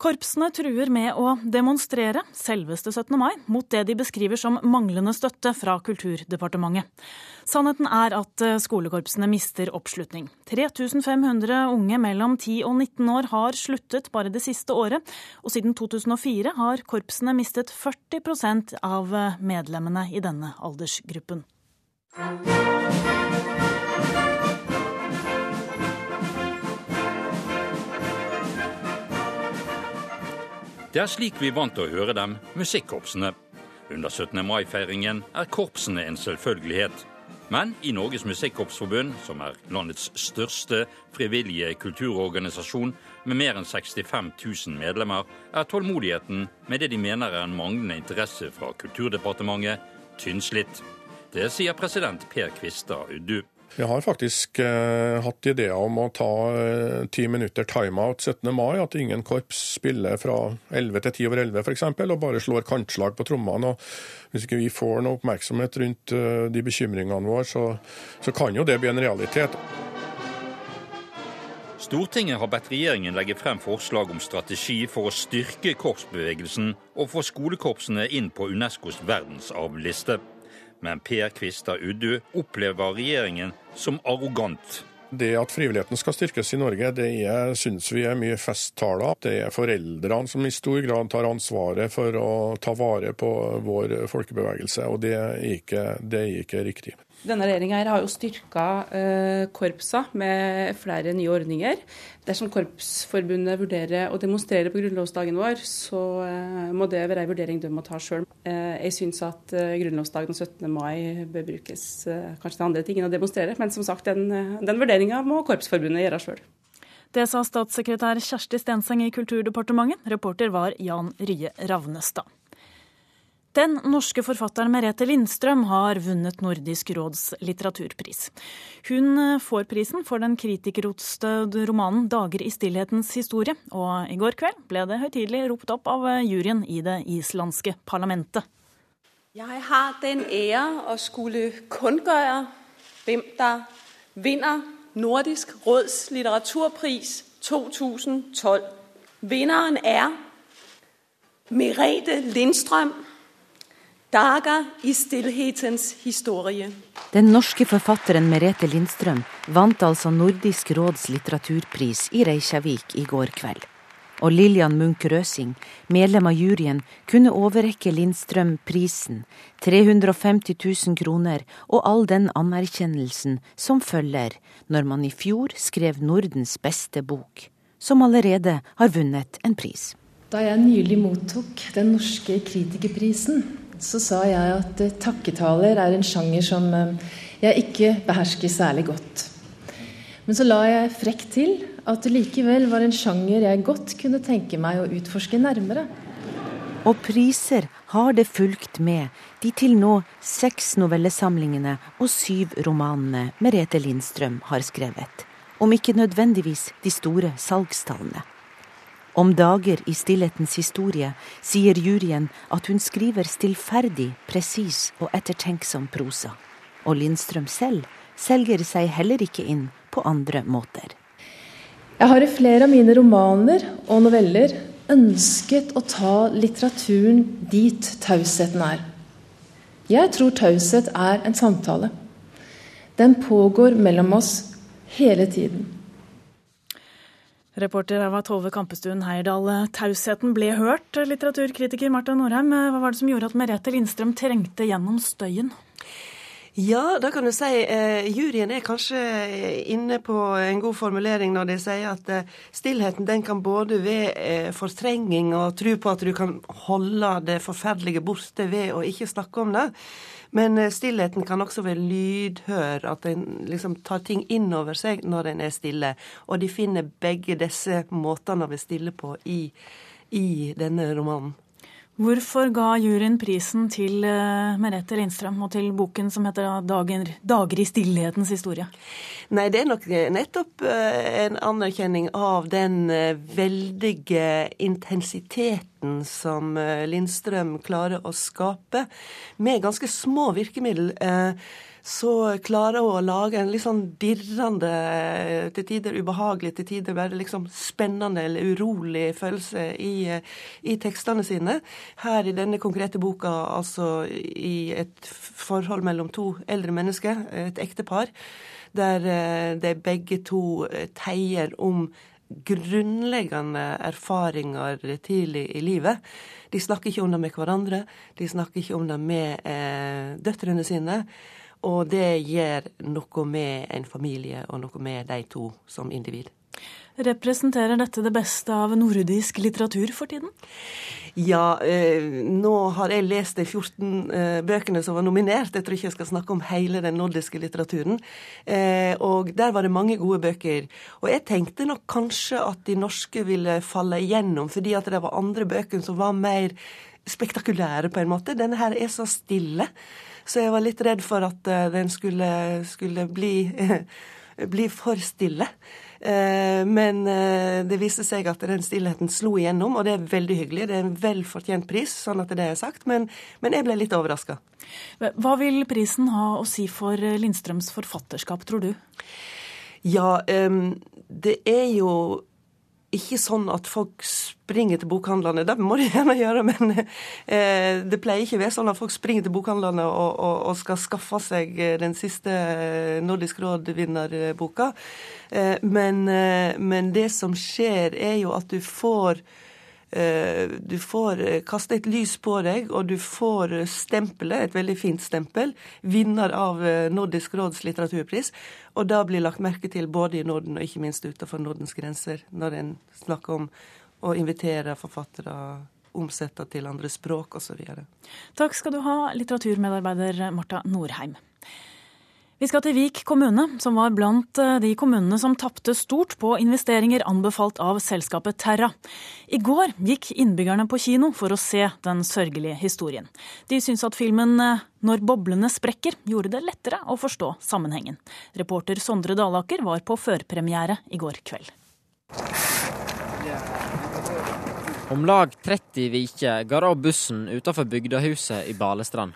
Korpsene truer med å demonstrere selveste 17. mai mot det de beskriver som manglende støtte fra Kulturdepartementet. Sannheten er at eh, skolekorpsene mister oppslutning. 3500 unge mellom 10 og 19 år har sluttet bare det siste året, og siden 2004 har korpsene mistet 40 av eh, medlemmene i denne aldersgruppen. Det er slik vi vant til å høre dem, musikkorpsene. Under 17. mai-feiringen er korpsene en selvfølgelighet. Men i Norges Musikkorpsforbund, som er landets største frivillige kulturorganisasjon med mer enn 65 000 medlemmer, er tålmodigheten med det de mener er en manglende interesse fra Kulturdepartementet, tynnslitt. Det sier president Per Kvistad Uddu. Jeg har faktisk eh, hatt ideer om å ta eh, ti minutter timeout 17. mai. At ingen korps spiller fra 11 til 10 over 11 f.eks., og bare slår kantslag på trommene. Hvis ikke vi får noe oppmerksomhet rundt eh, de bekymringene våre, så, så kan jo det bli en realitet. Stortinget har bedt regjeringen legge frem forslag om strategi for å styrke korpsbevegelsen og få skolekorpsene inn på Unescos verdensarvliste men Per Kvistad Uddu opplever regjeringen som arrogant. Det at frivilligheten skal styrkes i Norge, det er, synes vi er mye festtaler. Det er foreldrene som i stor grad tar ansvaret for å ta vare på vår folkebevegelse, og det er ikke, det er ikke riktig. Denne regjeringa har jo styrka eh, korpsa med flere nye ordninger. Dersom Korpsforbundet vurderer å demonstrere på grunnlovsdagen vår, så eh, må det være en vurdering de må ta sjøl. Eh, jeg syns at grunnlovsdagen 17. mai bør brukes kanskje til andre ting enn å demonstrere, men som sagt, den, den vurderinga må Korpsforbundet gjøre sjøl. Det sa statssekretær Kjersti Stenseng i Kulturdepartementet. Reporter var Jan Rye Ravnestad. Den norske forfatteren Merete Lindstrøm har vunnet Nordisk råds litteraturpris. Hun får prisen for den kritikerrotste romanen 'Dager i stillhetens historie', og i går kveld ble det høytidelig ropt opp av juryen i det islandske parlamentet. Jeg har den ære å skulle kunngjøre hvem der vinner Nordisk råds litteraturpris 2012. Vinneren er Merete Lindstrøm Dager i stillhetens historie. Den norske forfatteren Merete Lindstrøm vant altså Nordisk råds litteraturpris i Reykjavik i går kveld. Og Lillian Munch Røsing, medlem av juryen, kunne overrekke Lindstrøm prisen, 350 000 kroner og all den anerkjennelsen som følger når man i fjor skrev Nordens beste bok, som allerede har vunnet en pris. Da jeg nylig mottok den norske kritikerprisen, så sa jeg at eh, takketaler er en sjanger som eh, jeg ikke behersker særlig godt. Men så la jeg frekt til at det likevel var en sjanger jeg godt kunne tenke meg å utforske nærmere. Og priser har det fulgt med de til nå seks novellesamlingene og syv romanene Merete Lindstrøm har skrevet. Om ikke nødvendigvis de store salgstallene. Om dager i stillhetens historie sier juryen at hun skriver stillferdig, presis og ettertenksom prosa. Og Lindstrøm selv selger seg heller ikke inn på andre måter. Jeg har i flere av mine romaner og noveller ønsket å ta litteraturen dit tausheten er. Jeg tror taushet er en samtale. Den pågår mellom oss hele tiden. Reporter var Tove Kampestuen Heierdal. Tausheten ble hørt, litteraturkritiker Marta Norheim. Hva var det som gjorde at Merete Lindstrøm trengte gjennom støyen? Ja, da kan du si eh, juryen er kanskje inne på en god formulering når de sier at eh, stillheten den kan både ved eh, fortrenging og tro på at du kan holde det forferdelige borte ved å ikke snakke om det. Men eh, stillheten kan også være lydhør, at en liksom tar ting inn over seg når en er stille. Og de finner begge disse måtene å være stille på i, i denne romanen. Hvorfor ga juryen prisen til uh, Merete Lindstrøm og til boken som heter 'Dager, Dager i stillhetens historie'? Nei, det er nok nettopp uh, en anerkjenning av den veldige intensiteten som eh, Lindstrøm klarer å skape, med ganske små virkemiddel. Eh, så klarer hun å lage en litt sånn dirrende, til tider ubehagelig, til tider bare liksom spennende eller urolig følelse i, i, tekstene sine. Her i denne konkrete boka, altså i et forhold mellom to eldre mennesker, et ektepar, der eh, de begge to eh, teier om grunnleggende erfaringer tidlig i livet. De snakker ikke om det med hverandre, de snakker ikke om det med eh, døtrene sine. Og det gjør noe med en familie og noe med de to som individ. Representerer dette det beste av nordisk litteratur for tiden? Ja, eh, nå har jeg lest de 14 eh, bøkene som var nominert. Jeg tror ikke jeg skal snakke om hele den nordiske litteraturen. Eh, og der var det mange gode bøker. Og jeg tenkte nok kanskje at de norske ville falle igjennom, fordi at det var andre bøker som var mer spektakulære, på en måte. Denne her er så stille. Så jeg var litt redd for at uh, den skulle, skulle bli, bli, for stille. Uh, men uh, det viste seg at den stillheten slo igjennom, og det er veldig hyggelig. Det er en velfortjent pris, sånn at det er sagt, men, men jeg ble litt overraska. Hva vil prisen ha å si for Lindstrøms forfatterskap, tror du? Ja, det er jo ikke sånn at folk springer til bokhandlene. Det må de gjerne gjøre, men eh, det pleier ikke å være sånn at folk springer til bokhandlene og, og, og skal skaffe seg eh, den siste eh, Nordisk råd-vinnerboka. Eh, men, eh, men, det som skjer, er jo at du får du får eh, kaste et lys på deg, og du får stempelet, et veldig fint stempel, vinner av eh, Nordisk råds litteraturpris. Og da blir lagt merke til både i Norden og ikke minst utenfor Nordens grenser, når en snakker om å invitere forfattere omsette til andre språk osv. Takk skal du ha, litteraturmedarbeider Marta Norheim. Vi skal til Vik kommune, som var blant eh, de kommunene som tapte stort på investeringer anbefalt av selskapet Terra. I går gikk innbyggerne på kino for å se den sørgelige historien. De syns at filmen eh, 'Når boblene sprekker' gjorde det lettere å forstå sammenhengen. Reporter Sondre Dalaker var på førpremiere i går kveld. Om lag 30 viker går av bussen utenfor bygdehuset i Balestrand.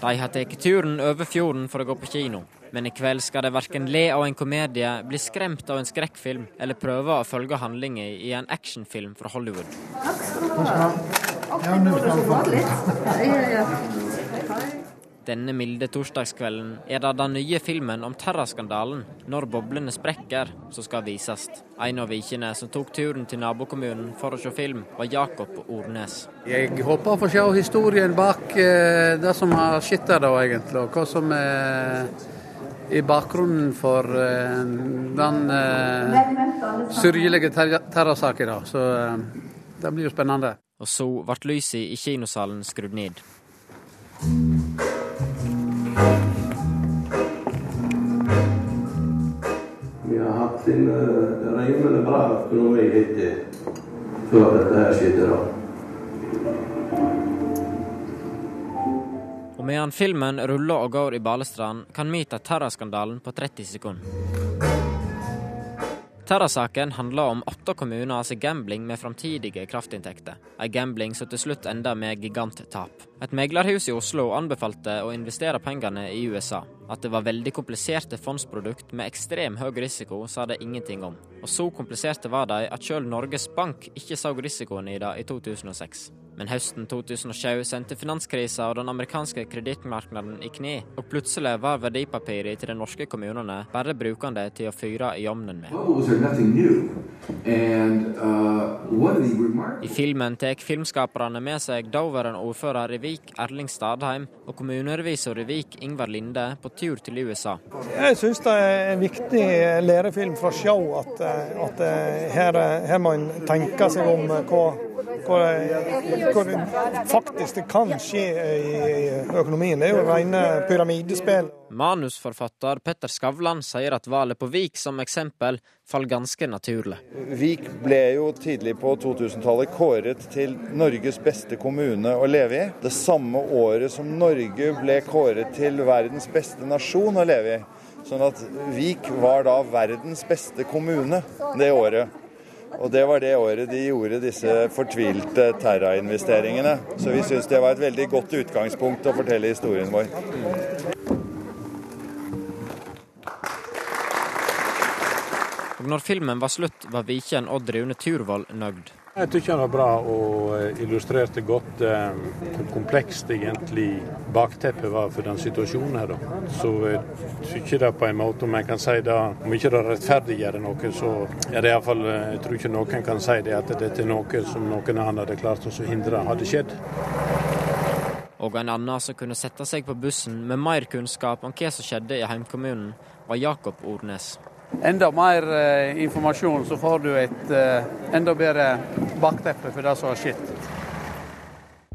De har tatt turen over fjorden for å gå på kino, men i kveld skal de verken le av en komedie, bli skremt av en skrekkfilm eller prøve å følge handlingen i en actionfilm fra Hollywood. Takk skal du ha. Ja, skal du få litt. Denne milde torsdagskvelden er det den nye filmen om terraskandalen 'Når boblene sprekker' som skal vises. En av vikene som tok turen til nabokommunen for å se film, var Jakob Ornes. Jeg håper å få se historien bak eh, det som har skjedd der, da, egentlig. Og hva som er i bakgrunnen for eh, den eh, sørgelige terrorsaken. Så det blir jo spennende. Og så ble lyset i kinosalen skrudd ned. En uh, rimelig bra økonomi hittil før dette her skjedde. da. Og medan filmen ruller og går i Balestrand, kan vi ta terrorskandalen på 30 sekunder. Terra-saken handler om åtte kommuner sin gambling med framtidige kraftinntekter. En gambling som til slutt ender med giganttap. Et meglerhus i Oslo anbefalte å investere pengene i USA. At det var veldig kompliserte fondsprodukt med ekstrem høy risiko, sa det ingenting om. Og så kompliserte var de at sjøl Norges Bank ikke så risikoen i det i 2006. Men høsten 2007 sendte finanskrisa og den amerikanske kredittmarkedet i kne, og plutselig var verdipapiret til de norske kommunene bare brukende til å fyre i ovnen med. Uh, I filmen tar filmskaperne med seg daværende ordfører i Vik, Erling Stadheim, og kommunerevisor i Vik, Ingvar Linde, på tur til USA. Jeg syns det er en viktig lærefilm fra å at, at her, her må en tenke seg om hva hvor, hvor faktisk det kan skje i økonomien. Det er jo rene pyramidespill. Manusforfatter Petter Skavlan sier at valget på Vik som eksempel faller ganske naturlig. Vik ble jo tidlig på 2000-tallet kåret til Norges beste kommune å leve i. Det samme året som Norge ble kåret til verdens beste nasjon å leve i. Sånn at Vik var da verdens beste kommune det året. Og det var det året de gjorde disse fortvilte Terra-investeringene. Så vi syns det var et veldig godt utgangspunkt å fortelle historien vår. Og når filmen var slutt, var Viken Odd Rune Turvoll nøyd. Jeg syns han var bra og eh, illustrerte godt eh, hvor komplekst egentlig bakteppet var for den situasjonen her. Så jeg syns det på en måte om jeg kan si det, om ikke det rettferdiggjør noe, så er det iallfall eh, Jeg tror ikke noen kan si det at dette er noe som noen annen hadde klart å hindre hadde skjedd. Og en annen som kunne sette seg på bussen med mer kunnskap om hva som skjedde i heimkommunen, var Jakob Ornes enda mer eh, informasjon, så får du et eh, enda bedre bakteppe for det som har skjedd.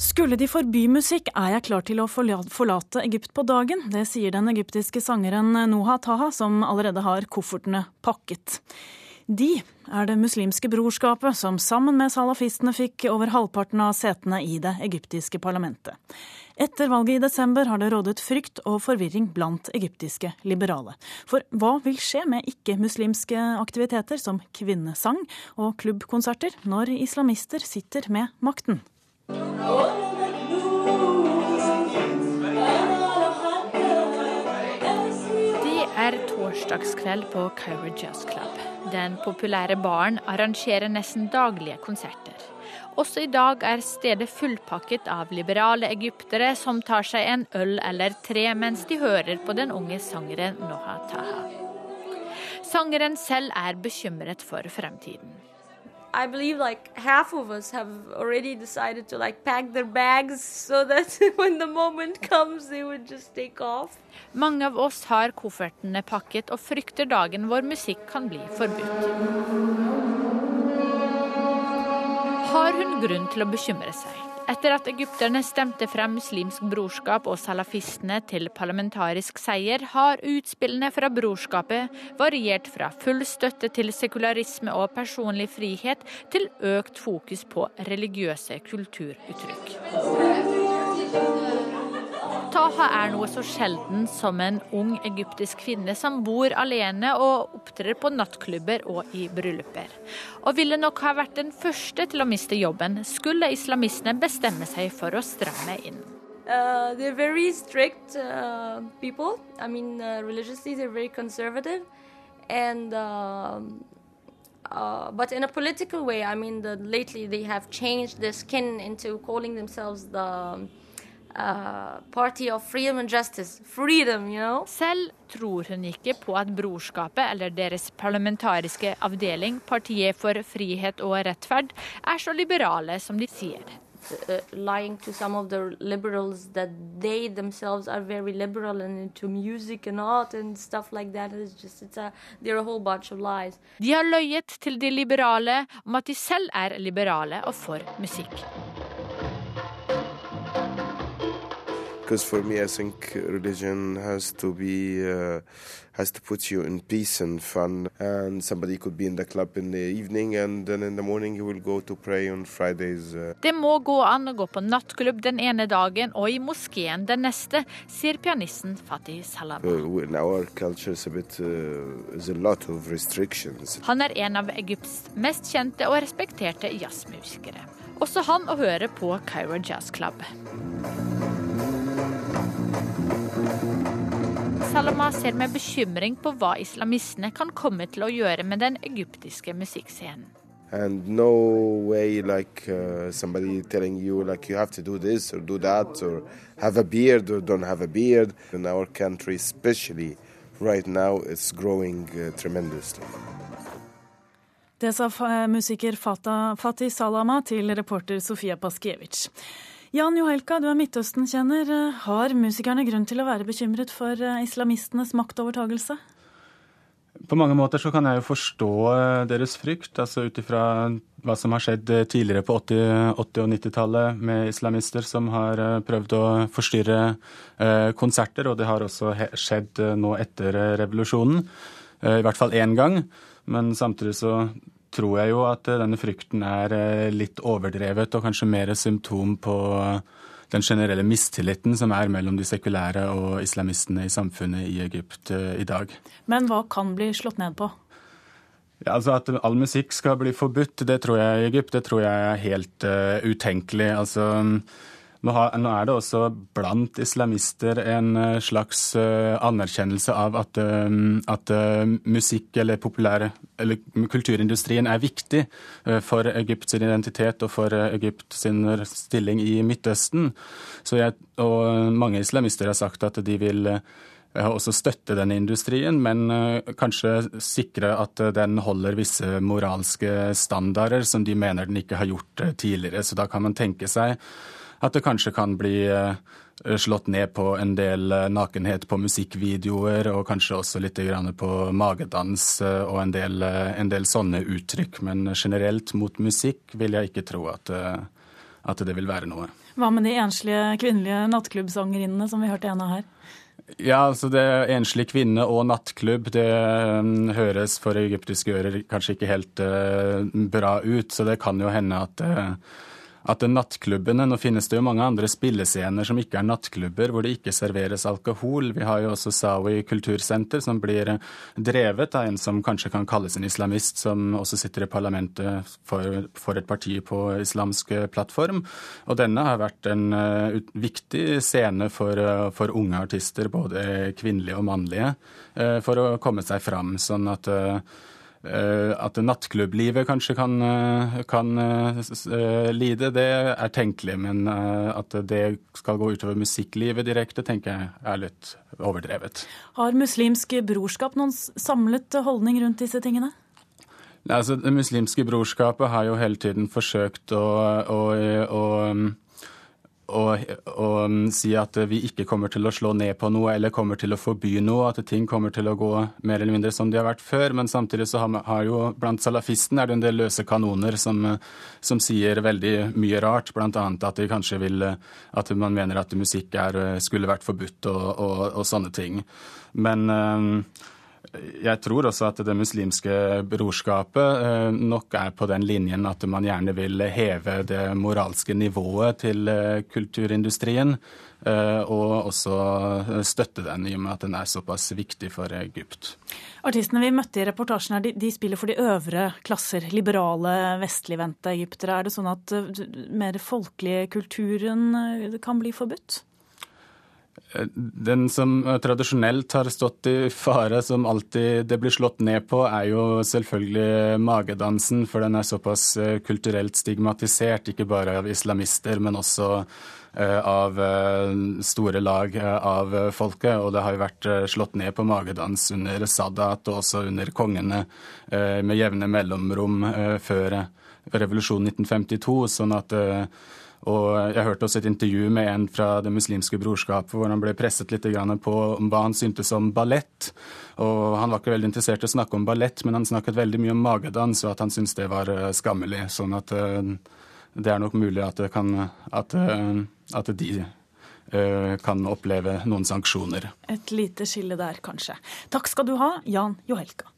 Skulle de forby musikk, er jeg klar til å forlate Egypt på dagen. Det sier den egyptiske sangeren Noha Taha, som allerede har koffertene pakket. De er det muslimske brorskapet som sammen med salafistene fikk over halvparten av setene i det egyptiske parlamentet. Etter valget i desember har det rådet frykt og forvirring blant egyptiske liberale. For hva vil skje med ikke-muslimske aktiviteter som kvinnesang og klubbkonserter når islamister sitter med makten? Det er torsdagskveld på Cairo Jazz Club. Den populære baren arrangerer nesten daglige konserter. Også i dag er stedet fullpakket av liberale egyptere som tar seg en øl eller tre mens de hører på den unge sangeren Noha Taha. Sangeren selv er bekymret for fremtiden. I believe like half of us have already decided to like pack their bags so that when the moment comes they would just take off. Mange av oss har koffertene pakket og frykter dagen hvor musikk kan bli forbudt har hun grunn til å bekymre seg. Etter at egypterne stemte frem Muslimsk brorskap og salafistene til parlamentarisk seier, har utspillene fra brorskapet variert fra full støtte til sekularisme og personlig frihet, til økt fokus på religiøse kulturuttrykk. Taha er noe så sjelden som en ung egyptisk kvinne som bor alene og opptrer på nattklubber og i brylluper. Og ville nok ha vært den første til å miste jobben, skulle islamistene bestemme seg for å stramme inn. Uh, they're very strict uh, people. I mean, uh, religiously, they're. And uh, in way, I mean, the, lately they have changed their skin into calling themselves the Uh, party of freedom and justice. Freedom, you know? Selv tror hun ikke på at brorskapet eller deres parlamentariske avdeling, Partiet for frihet og rettferd, er så liberale som de sier. Uh, lying to some of the liberals that they themselves are very liberal and into music and art and stuff like that. It's just, it's a, they're a whole bunch of lies. De har løyet til de liberale om at de selv er liberale og for musikk. Because for me, I think religion has to be uh, has to put you in peace and fun. And somebody could be in the club in the evening, and then in the morning he will go to pray on Fridays. Uh. Det må gå an å gå på nattklubb den ene dagen og i moskeen den neste, sier pianisten Fatih Salam. Uh, in our culture, it's a bit, uh, a lot of restrictions. Han er en av Egypts mest kjente og respekterte jazzmusikere. Også han å høre på Cairo Jazz Club. Salama ser med bekymring på hva islamistene kan komme til å gjøre med den egyptiske musikkscenen. And no way like uh, somebody telling you like you have to do this or do that or have a beard or don't have a beard. In our country, especially right now, it's growing uh, tremendously. Det sa musiker Fatih Salama til reporter Sofia Paskiewicz. Jan Johelka, du er Midtøsten-kjenner. Har musikerne grunn til å være bekymret for eh, islamistenes maktovertagelse? På mange måter så kan jeg jo forstå eh, deres frykt, altså ut ifra hva som har skjedd eh, tidligere på 80-, 80 og 90-tallet med islamister som har prøvd å forstyrre konserter, og det har også skjedd nå etter revolusjonen. I hvert fall én gang. Men samtidig så tror jeg jo at eh, denne frykten er eh, litt overdrevet, og kanskje mer symptom på den generelle mistilliten som er mellom de sekulære og islamistene i samfunnet i Egypt eh, i dag. Men hva kan bli slått ned på? Ja, altså At all musikk skal bli forbudt, det tror jeg i Egypt, det tror jeg er helt uh, utenkelig. Altså, nå, er det også blant islamister en uh, slags uh, anerkjennelse av at, at musikk eller populær eller kulturindustrien er viktig for Egypts identitet og for Egypts stilling i Midtøsten. Jeg, og mange islamister har sagt at de vil også støtte denne industrien, men eh, kanskje sikre at eh, den holder visse moralske standarder som de mener den ikke har gjort eh, tidligere. Så da kan man tenke seg at det kanskje kan bli slått ned på en del nakenhet på musikkvideoer, og kanskje også litt på magedans og en del, en del, sånne uttrykk. Men generelt mot musikk vil jeg ikke tro at, at det vil være noe. Hva med de enslige kvinnelige nattklubbsangerinnene som vi hørte en av her? Ja, altså det Enslig kvinne og nattklubb det um, høres for egyptiske ører kanskje ikke helt bra ut. Så det kan jo hende at at nattklubbene Nå finnes det jo mange andre spillescener som ikke er nattklubber, hvor det ikke serveres alkohol. Vi har jo også Sawi kultursenter, som blir drevet av en som kanskje kan kalles en islamist, som også sitter i parlamentet for, for et parti på islamsk plattform. Og denne har vært en uh, viktig scene for, uh, for, unge artister, både kvinnelige og mannlige, uh, for å komme seg fram. sånn at Eh, at nattklubblivet kanskje kan, eh, kan uh, lide, det er tenkelig. Men at det skal gå utover musikklivet direkte, tenker jeg er litt overdrevet. Har Muslimsk brorskap noen samlet holdning rundt disse tingene? Altså, det muslimske brorskapet har jo hele tiden forsøkt å, å, å og, og, um, si at vi ikke kommer til å slå ned på noe eller kommer til å forby noe, at ting kommer til å gå mer eller mindre som de har vært før. Men samtidig så har, har jo blant salafistene er det en del løse kanoner som, som sier veldig mye rart, bl.a. at de kanskje vil at man mener at musikk er, skulle vært forbudt og, og, og sånne ting. Men um, jeg tror også at det muslimske brorskapet eh, nok er på den linjen at man gjerne vil heve det moralske nivået til eh, kulturindustrien. Eh, og også støtte den, i og med at den er såpass viktig for Egypt. Artistene vi møtte i reportasjen her, de, spiller for de øvre klasser. Liberale, vestligvendte egyptere. Er det sånn at mer folkelige kulturen kan bli forbudt? Den som tradisjonelt har stått i fare, som alltid det blir slått ned på, er jo selvfølgelig magedansen, for den er såpass eh, kulturelt stigmatisert, ikke bare av islamister, men også eh, av eh, store lag av folket. Og det har jo vært slått ned på magedans under Sadat og også under kongene med jevne mellomrom før revolusjonen 1952. sånn at og jeg hørte også et intervju med en fra Det muslimske brorskapet hvor han ble presset litt på hva han syntes om ballett. Og han var ikke veldig interessert i å snakke om ballett, men han snakket veldig mye om magedans, og at han syntes det var eh, skammelig. Sånn at eh, det er nok mulig at, kan, at, eh, at de kan oppleve noen sanksjoner. Et lite skille der, kanskje. Takk skal du ha, Jan Johelka.